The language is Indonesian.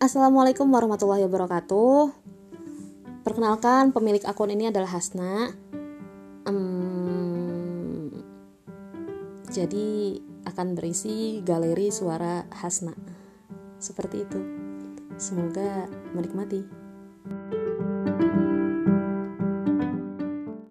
Assalamualaikum warahmatullahi wabarakatuh. Perkenalkan, pemilik akun ini adalah Hasna. Um, jadi akan berisi galeri suara Hasna. Seperti itu. Semoga menikmati.